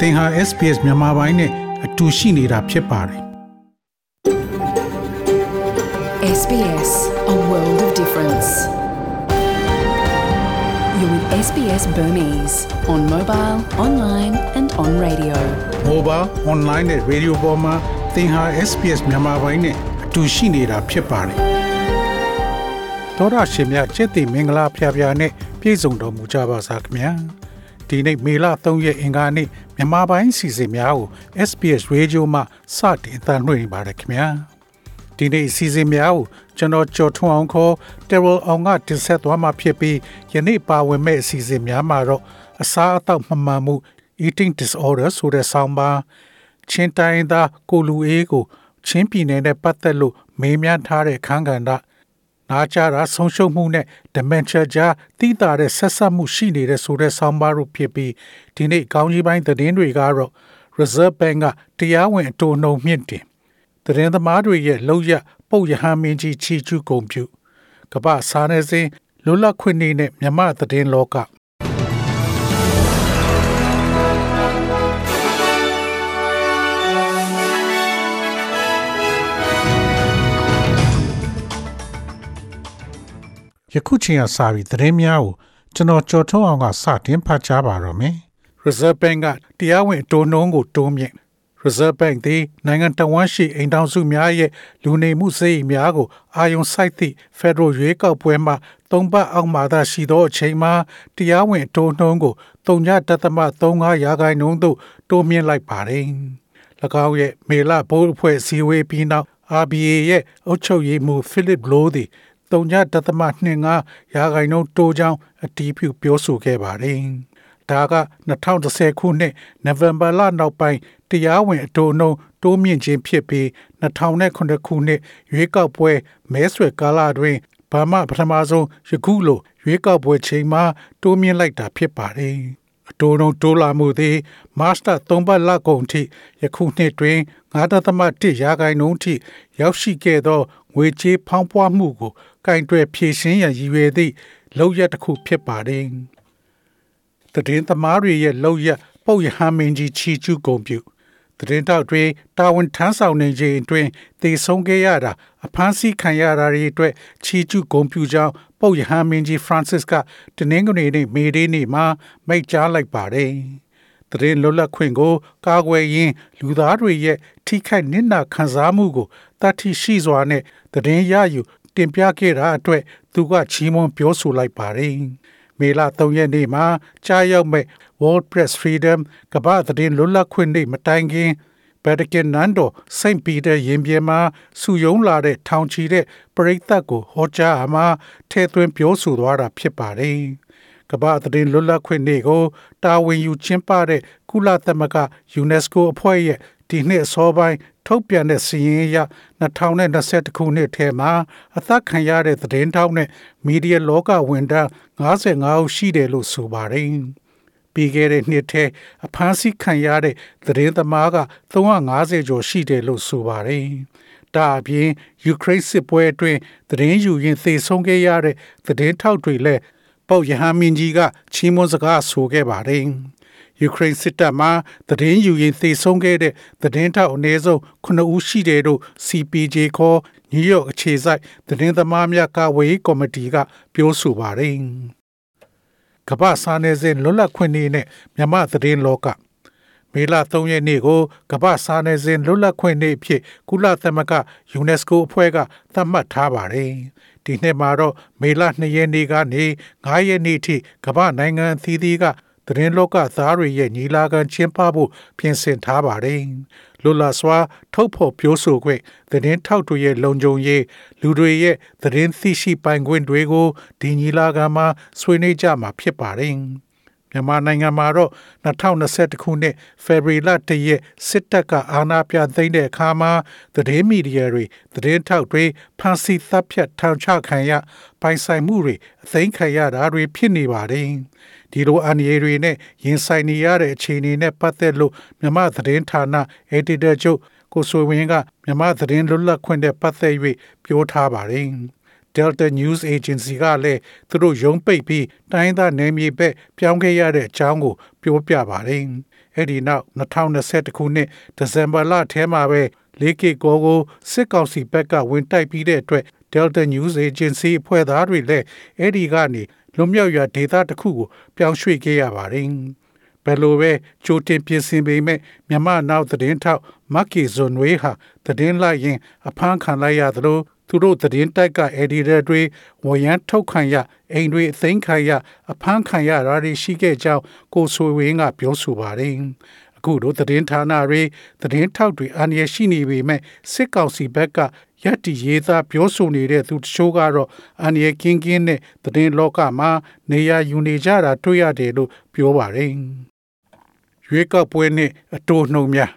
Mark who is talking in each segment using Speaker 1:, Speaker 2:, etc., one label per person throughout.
Speaker 1: သင်ဟာ SPS မြန်မာပိုင်းနဲ့အတူရှိနေတာဖြစ်ပါတယ်
Speaker 2: SBS A world of difference. You're with SBS Burmese on mobile, online and on radio.
Speaker 1: mobile online နဲ့ radio ပေါ်မှာသင်ဟာ SPS မြန်မာပိုင်းနဲ့အတူရှိနေတာဖြစ်ပါတယ်သောရရှင်များချစ်တဲ့မင်္ဂလာဖျားဖျားနဲ့ပြည့်စုံတော်မူကြပါစားခင်ဗျာ ဒီနေ့မေလ3ရက်အင်္ဂါနေ့မြန်မာပိုင်းစီစဉ်များကို SPS Radio မှစတင်အသံလွှင့်နေပါတယ်ခင်ဗျာဒီနေ့စီစဉ်များကိုကျွန်တော်ကျော်ထွန်းအောင်ခေါ် Terrell အောင်ကတင်ဆက်သွားမှာဖြစ်ပြီးယနေ့ပါဝင်မဲ့အစီအစဉ်များမှာတော့အစားအသောက်မမှန်မှု eating disorder ဆိုတဲ့ဆောင်းပါးချင်းတိုင်းသားကိုလူအေးကိုချင်းပြည်နယ်နဲ့ပတ်သက်လို့မေးမြန်းထားတဲ့ခန်းကဏ္ဍ နာကြတာဆုံးရှုံးမှုနဲ့ dementia ကြားတိတာတဲ့ဆက်ဆက်မှုရှိနေတဲ့ဆိုတဲ့ဆောင်းပါးတို့ဖြစ်ပြီးဒီနေ့ကောင်းကြီးပိုင်းသတင်းတွေကတော့ Reserve Bank ကတရားဝင်အတူနှုံမြင့်တင်သတင်းသမားတွေရဲ့လောက်ရပုတ်ရဟန်းမင်းကြီးချီကျူးကုန်ပြုကမ္ဘာစားနေစဉ်လွတ်လပ်ခွင့်နေနဲ့မြမသတင်းလောက ယခုချိန်ကစပြီးသတင်းများကိုကျွန်တော်ကြော်ထုတ်အောင်ကစတင်ဖတ်ကြားပါတော့မယ်။ Reserve Bank ကတရားဝင်အတိုးနှုန်းကိုတိုးမြင့် Reserve Bank သည်နိုင်ငံတော်ဝန်ရှိအိမ်တောင်စုများရဲ့လူနေမှုစရိတ်များကိုအာရုံစိုက်သည့် Federal ရွေးကောက်ပွဲမှာသုံးပတ်အောက်မှသာရှိသောအချိန်မှာတရားဝင်အတိုးနှုန်းကို3.35ရာခိုင်နှုန်းသို့တိုးမြင့်လိုက်ပါတယ်။၎င်းရဲ့မေလဘိုးအဖွဲ့စည်းဝေးပြီးနောက် RBA ရဲ့အုပ်ချုပ်ရေးမှူး Philip Lowe သည် 3.25ရာခိုင်နှုန်းတိုးကြောင်းအတည်ပြုပြောဆိုခဲ့ပါတယ်။ဒါက2010ခုနှစ်နိုဝင်ဘာလနောက်ပိုင်းတရားဝင်အတိုးနှုန်းတိုးမြင့်ခြင်းဖြစ်ပြီး2009ခုနှစ်ရွေးကောက်ပွဲမဲဆွယ်ကာလတွင်ဘာမှပထမဆုံးယခုလိုရွေးကောက်ပွဲချိန်မှာတိုးမြင့်လိုက်တာဖြစ်ပါတယ်။အတိုးနှုန်းတိုးလာမှုသည်မတ်လ3ပတ်လကုန်ထိယခုနှစ်တွင်9.1ရာခိုင်နှုန်းထိရောက်ရှိခဲ့သောငွေကြေးဖောင်းပွားမှုကို ကင်တွယ်ဖြည့်ရှင်းရန်ရည်ရွယ်သည့်လောက်ရတစ်ခုဖြစ်ပါတယ်။တည်င်းသမားတွေရဲ့လောက်ရပုတ်ရဟန်းမင်းကြီးချီကျူးကုန်ပြုတည်င်းတောက်တွေတာဝန်ထမ်းဆောင်နေခြင်းအတွင်းတည်ဆုံးခဲ့ရတာအဖမ်းဆီးခံရတာတွေအတွက်ချီကျူးကုန်ပြုကြောင်းပုတ်ရဟန်းမင်းကြီးဖရန်စစ်ကတနင်္ဂနွေနေ့မေဒေးနေ့မှာမိတ်ကြားလိုက်ပါတယ်။တရင်လွတ်လပ်ခွင့်ကိုကာကွယ်ရင်းလူသားတွေရဲ့ထိခိုက်နစ်နာခံစားမှုကိုတတ်ထိရှိစွာနဲ့တရင်ရယူ တင်ပြခဲ့တာအတွက်သူကချီးမွမ်းပြောဆိုလိုက်ပါတယ်။မေလ3ရက်နေ့မှာကြားရောက်မဲ့ World Press Freedom ကမ္ဘာသတင်းလွတ်လပ်ခွင့်နေ့မတိုင်ခင် Vatican နန်းတော်စိန့်ပီတာရင်ပြင်မှာစုယုံလာတဲ့ထောင်ချီတဲ့ပရိသတ်ကိုဟောကြားအမှာထဲသွင်းပြောဆိုသွားတာဖြစ်ပါတယ်။ကမ္ဘာသတင်းလွတ်လပ်ခွင့်နေ့ကိုတာဝန်ယူကျင်းပတဲ့ကုလသမဂ္ဂ UNESCO အဖွဲ့ရဲ့ဒီနှစ်အစောပိုင်း ထုတ်ပြန်တဲ့စီရင်အရ2021ခုနှစ်ထဲမှာအသက်ခံရတဲ့သတင်းထောက်နဲ့မီဒီယာလောကဝန်ထမ်း55ဦးရှိတယ်လို့ဆိုပါတယ်။ပြီးခဲ့တဲ့နှစ်ထဲအဖမ်းဆီးခံရတဲ့သတင်းသမားက350ကျော်ရှိတယ်လို့ဆိုပါတယ်။ဒါအပြင်ယူကရိန်းစစ်ပွဲအတွင်းသတင်းယူရင်းသေဆုံးခဲ့ရတဲ့သတင်းထောက်တွေလည်းပုတ်ရဟန်းမင်းကြီးကချီးမွမ်းစကားဆိုခဲ့ပါတယ်။ ယူကရိန်းစစ်တပ်မှသတင်းယူရင်းသေဆုံးခဲ့တဲ့သတင်းထောက်အနည်းဆုံး9ဦးရှိတယ်လို့ CPJ ခေါ်နယူးယောက်အခြေစိုက်သတင်းသမားများကာဝေးကော်မတီကပြောဆိုပါတယ်။ကမ္ဘာစာနယ်ဇင်းလွတ်လပ်ခွင့်နေ့နဲ့မြန်မာသတင်းလောကမေလ3ရက်နေ့ကိုကမ္ဘာစာနယ်ဇင်းလွတ်လပ်ခွင့်နေ့ဖြစ်ကုလသမဂ္ဂ UNESCO အဖွဲ့ကသတ်မှတ်ထားပါတယ်။ဒီနှစ်မှာတော့မေလ2ရက်နေ့ကနေ9ရက်နေ့ထိကမ္ဘာနိုင်ငံအသီးသီးက သတင်းလောကသားတွေရဲ့ညီလာခံကျင်းပဖို့ပြင်ဆင်ထားပါတယ်။လွတ်လပ်စွာ ထုတ်ဖော်ပြောဆိုခွင့်သတင်းထောက်တွေရဲ့လုံခြုံရေးလူတွေရဲ့သတင်းသိရှိပိုင်ခွင့်တွေကိုဒီညီလာခံမှာဆွေးနွေးကြမှာဖြစ်ပါတယ်။မြန်မာနိုင်ငံမှာတော့2021ခုနှစ်ဖေဖော်ဝါရီလတရက်စစ်တပ်ကအာဏာပြသိမ်းတဲ့အခါမှာသတင်းမီဒီယာတွေသတင်းထောက်တွေဖမ်းဆီးသတ်ဖြတ်ထောင်ချခံရပိုင်ဆိုင်မှုတွေအသိမ်းခံရတာတွေဖြစ်နေပါတယ်။ ဒီလိုအန္တရာယ်တွေနဲ့ရင်ဆိုင်နေရတဲ့အခြေအနေနဲ့ပတ်သက်လို့မြန်မာသတင်းဌာန editor ချုပ်ကိုဆိုဝင်းကမြန်မာသတင်းလွတ်လပ်ခွင့်နဲ့ပတ်သက်၍ပြောထားပါတယ်။ Delta News Agency ကလည်းသူတို့ရုံးပိတ်ပြီးတိုင်းသားနယ်မြေဘက်ပြောင်းခဲ့ရတဲ့အကြောင်းကိုပြောပြပါတယ်။အဲ့ဒီနောက်2021ခုနှစ်ဒီဇင်ဘာလထဲမှာပဲ 4K ကိုကိုစစ်ကောင်စီဘက်ကဝင်တိုက်ပြီးတဲ့အတွက် Delta News Agency အဖွဲ့သားတွေလည်းအဲ့ဒီကနေ လွန်မြောက်ရွာဒေသတစ်ခုကိုပြောင်းရွှေ့ခဲ့ရပါတယ်။ဘယ်လိုပဲကြိုတင်ပြင်ဆင်ပေမဲ့မြန်မာနောက်သတင်းထောက်မက်ကီဇွန်ဝေးဟာသတင်းလိုက်ရင်အဖမ်းခံလိုက်ရသလိုသူတို့သတင်းတိုက်က editor တွေဝန်ရန်ထုတ်ခံရအိမ်တွေအသိမ်းခံရအဖမ်းခံရတာတွေရှိခဲ့ကြောင်းကိုဆွေဝင်းကပြောဆိုပါတယ်။ အခုတို့သတင်းဌာနတွေသတင်းထောက်တွေအန္တရာယ်ရှိနေပေမဲ့စစ်ကောင်စီဘက်ကရက်တီရေးသားပြောဆိုနေတဲ့သူတချို့ကတော့အန္တရာယ်ကင်းကင်းနဲ့သတင်းလောကမှာနေရာယူနေကြတာတွေ့ရတယ်လို့ပြောပါတယ်။ရွေးကောက်ပွဲနဲ့အတိုးနှုံများ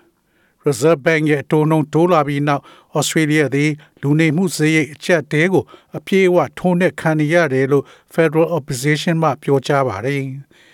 Speaker 1: Reserve Bank ရဲ့အတိုးနှုန်းတိုးလာပြီးနောက် Australia သည်လူနေမှုစရိတ်အချက်တဲကိုအပြည့်အဝထုံးနဲ့ခံနေရတယ်လို့ Federal Opposition မှပြောကြားပါတယ်။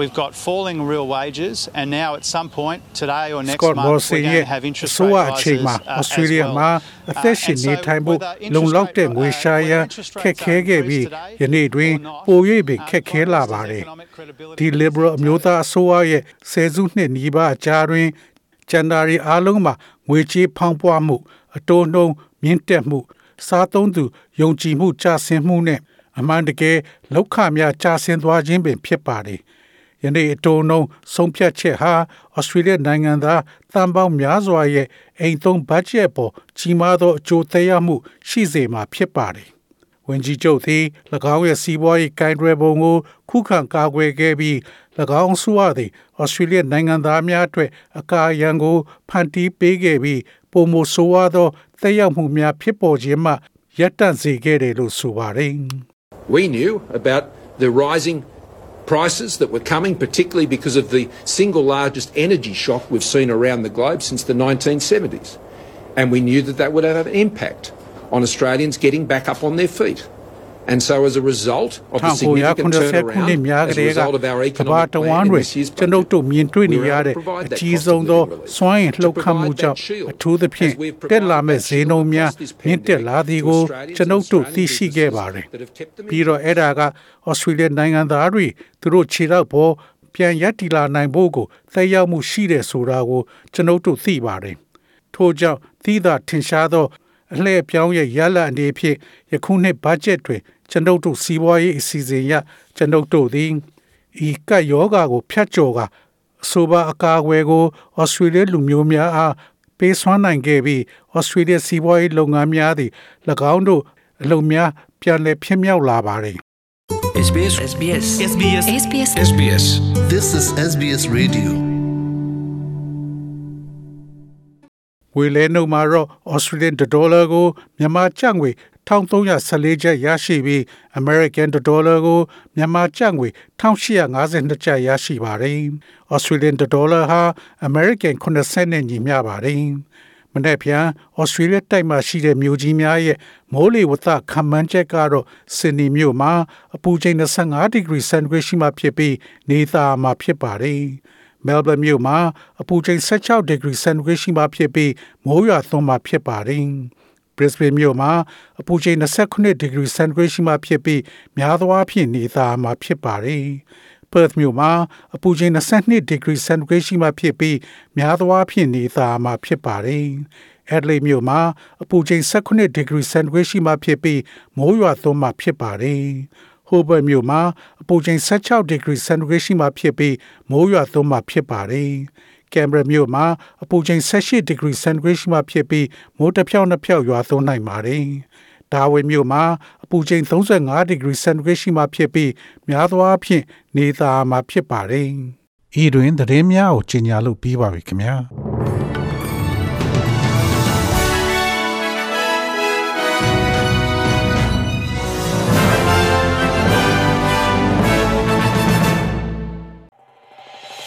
Speaker 3: we've got falling real wages, and now at some point today or next
Speaker 1: Scott
Speaker 3: month,
Speaker 1: Morrison
Speaker 3: we're going
Speaker 1: ရဲ့
Speaker 3: to have interest
Speaker 1: အစိုးရ
Speaker 3: rate
Speaker 1: အချိန်
Speaker 3: rises
Speaker 1: မှာ
Speaker 3: uh, as
Speaker 1: Australia
Speaker 3: well.
Speaker 1: မှာအသက်ရှင်နေထိုင်ဖို့လုံလောက်တဲ့ငွေရှာရန်ခက်ခဲခဲ့ပြီးယနေ့တွင်ပို၍ပင်ခက်ခဲလာပါတယ်ဒီ liberal အမျိုးသားအစိုးရရဲ့ဆယ်စုနှစ်နီးပါးအကြားတွင်ကျန်တာရီအားလုံးမှာငွေကြေးဖောင်းပွားမှု အတိုးနှုန်းမြင့်တက်မှု စားသုံးသူယုံကြည်မှုကျဆင်းမှုနဲ့အမှန်တကယ်လောက်ခများကျဆင်းသွားခြင်းပင်ဖြစ်ပါတယ်။ ယနေ့အတိုးနှုန်းဆုံးဖြတ်ချက်ဟာဩစတြေးလျနိုင်ငံသားတန်ပေါင်းများစွာရဲ့အိမ်သုံးဘတ်ဂျက်ပေါ်ကြီးမားသောအကျိုးသက်ရောက်မှုရှိစေမှာဖြစ်ပါတယ်။ဝင်ကြီးချုပ်သည်၎င်းရဲ့စီးပွားရေးကိုင်တွယ်ပုံကိုခုခံကာကွယ်ခဲ့ပြီး၎င်းဆိုရသည်ဩစတြေးလျနိုင်ငံသားများအတွက်အကာအရန်ကိုဖန်တီးပေးခဲ့ပြီးပုံမဆိုးဝါးသောသက်ရောက်မှုများဖြစ်ပေါ်ခြင်းမှရပ်တန့်စေခဲ့တယ်လို့ဆိုပါတယ်။
Speaker 4: We knew about the rising prices that were coming, particularly because of the single largest energy shock we've seen around the globe since the 1970s. And we knew that that would have an impact on Australians getting back up on their feet. And so, as a result of the significant
Speaker 1: 1990ခုနှစ်များ
Speaker 4: turnaround,
Speaker 1: က
Speaker 4: as
Speaker 1: တ
Speaker 4: a
Speaker 1: ည်းက
Speaker 4: result of our
Speaker 1: ကမ္ဘာ
Speaker 4: economic
Speaker 1: တဝ
Speaker 4: plan
Speaker 1: န်း
Speaker 4: in
Speaker 1: တွင်
Speaker 4: this year's
Speaker 1: ကျွန်ုပ်
Speaker 4: budget,
Speaker 1: တို့မြင်တွေ့နေ
Speaker 4: we
Speaker 1: ရ
Speaker 4: were able
Speaker 1: တဲ့
Speaker 4: to provide
Speaker 1: အ
Speaker 4: that
Speaker 1: ကြီး
Speaker 4: cost
Speaker 1: ဆုံး
Speaker 4: of
Speaker 1: သော
Speaker 4: living relief.
Speaker 1: စွမ်းအင်လှုပ်ခတ်မှု
Speaker 4: To
Speaker 1: ကြောင့်
Speaker 4: provide that shield.
Speaker 1: အထူးသဖြင့်
Speaker 4: As we've
Speaker 1: တက်လာ
Speaker 4: provided
Speaker 1: မဲ့
Speaker 4: that
Speaker 1: ဈေးနှုန်းများ
Speaker 4: shield across this
Speaker 1: မြင့်တက်လာသည်ကို
Speaker 4: pandemic to
Speaker 1: ကျွန်ုပ်တို့
Speaker 4: Australians
Speaker 1: သိရှိခဲ့
Speaker 4: and
Speaker 1: ပါတယ်
Speaker 4: businesses that have kept them in
Speaker 1: ပြီးတော့အဲ့ဒါကဩစတြေးလျနိုင်ငံသားတွေသူတို့ခြေတော့ပေါ်ပြန်ရက်တီလာနိုင်ဖို့ကိုသက်ရောက်မှုရှိတယ်ဆိုတာကိုကျွန်ုပ်တို့သိပါတယ်ထို့ကြောင့်သီးသာထင်ရှားသော အလှည့်ပြောင်းရဲ့ရလဒ်အနေဖြင့်ယခုနှစ်ဘတ်ဂျက်တွင်ကျွန်ုပ်တို့စီးပွားရေးအစီအစဉ်ရကျွန်ုပ်တို့သည်ဤကပ်ယောဂါကိုဖျက်ကျော်ကာအဆိုပါအကာအကွယ်ကိုဩစတြေးလျလူမျိုးများအားပေးစွမ်းနိုင်ခဲ့ပြီးဩစတြေးလျစီးပွားရေးလုပ်ငန်းများသည်၎င်းတို့အလုပ်များပြန်လည်ဖြစ်မြောက်လာပါတယ်
Speaker 5: SBS SBS
Speaker 2: SBS SBS
Speaker 5: SBS
Speaker 6: This is SBS Radio.
Speaker 1: ဝေလဲနှုတ်မှာတော့ Australian dollar ကိုမြန်မာကျပ်ငွေ1314ကျပ်ရရှိပြီး American dollar ကိုမြန်မာကျပ်ငွေ1852ကျပ်ရရှိပါတယ်။ Australian dollar ဟာ American 80နဲ့ညီမျှပါတယ်။မနေ့ပြန် Australia တိုက်မှာရှိတဲ့မြို့ကြီးများရဲ့မိုးလေဝသခန့်မှန်းချက်ကတော့ Sydney မြို့မှာအပူချိန်25 degree centigrade ရှိမှဖြစ်ပြီးနေသားမှာဖြစ်ပါတယ်။ Melbourne မြို့မှာအပူချိန်16 degree centigrade ရှိမှဖြစ်ပြီးမိုးရွာသွန်းမှဖြစ်ပါတယ်။ Brisbane မြို့မှာအပူချိန်29 degree centigrade ရှိမှဖြစ်ပြီးများသောအားဖြင့်နေသားမှာဖြစ်ပါတယ်။ Perth မြို့မှာအပူချိန်22 degree centigrade ရှိမှဖြစ်ပြီးများသောအားဖြင့်နေသားမှာဖြစ်ပါတယ်။ Adelaide မြို့မှာအပူချိန်18 degree centigrade ရှိမှဖြစ်ပြီးမိုးရွာသွန်းမှဖြစ်ပါတယ်။ Hobart မြို့မှာအပူချိန်16 degree centigrade ရှိမှဖြစ်ပြီးမိုးရွာသွန်းမှဖြစ်ပါတယ်။ Canberra မြို့မှာအပူချိန်18 degree centigrade ရှိမှဖြစ်ပြီးမိုးတစ်ဖြောင်းနှစ်ဖြောက်ရွာသွန်းနိုင်ပါတယ်။ဒါဝင်မြို့မှာအပူချိန်35 degree centigrade ရှိမှဖြစ်ပြီးများသောအားဖြင့်နေသားမှာဖြစ်ပါတယ်။ဤတွင်သတင်းများကိုကြီးညာလို့ပြီးပါပြီခင်ဗျာ။။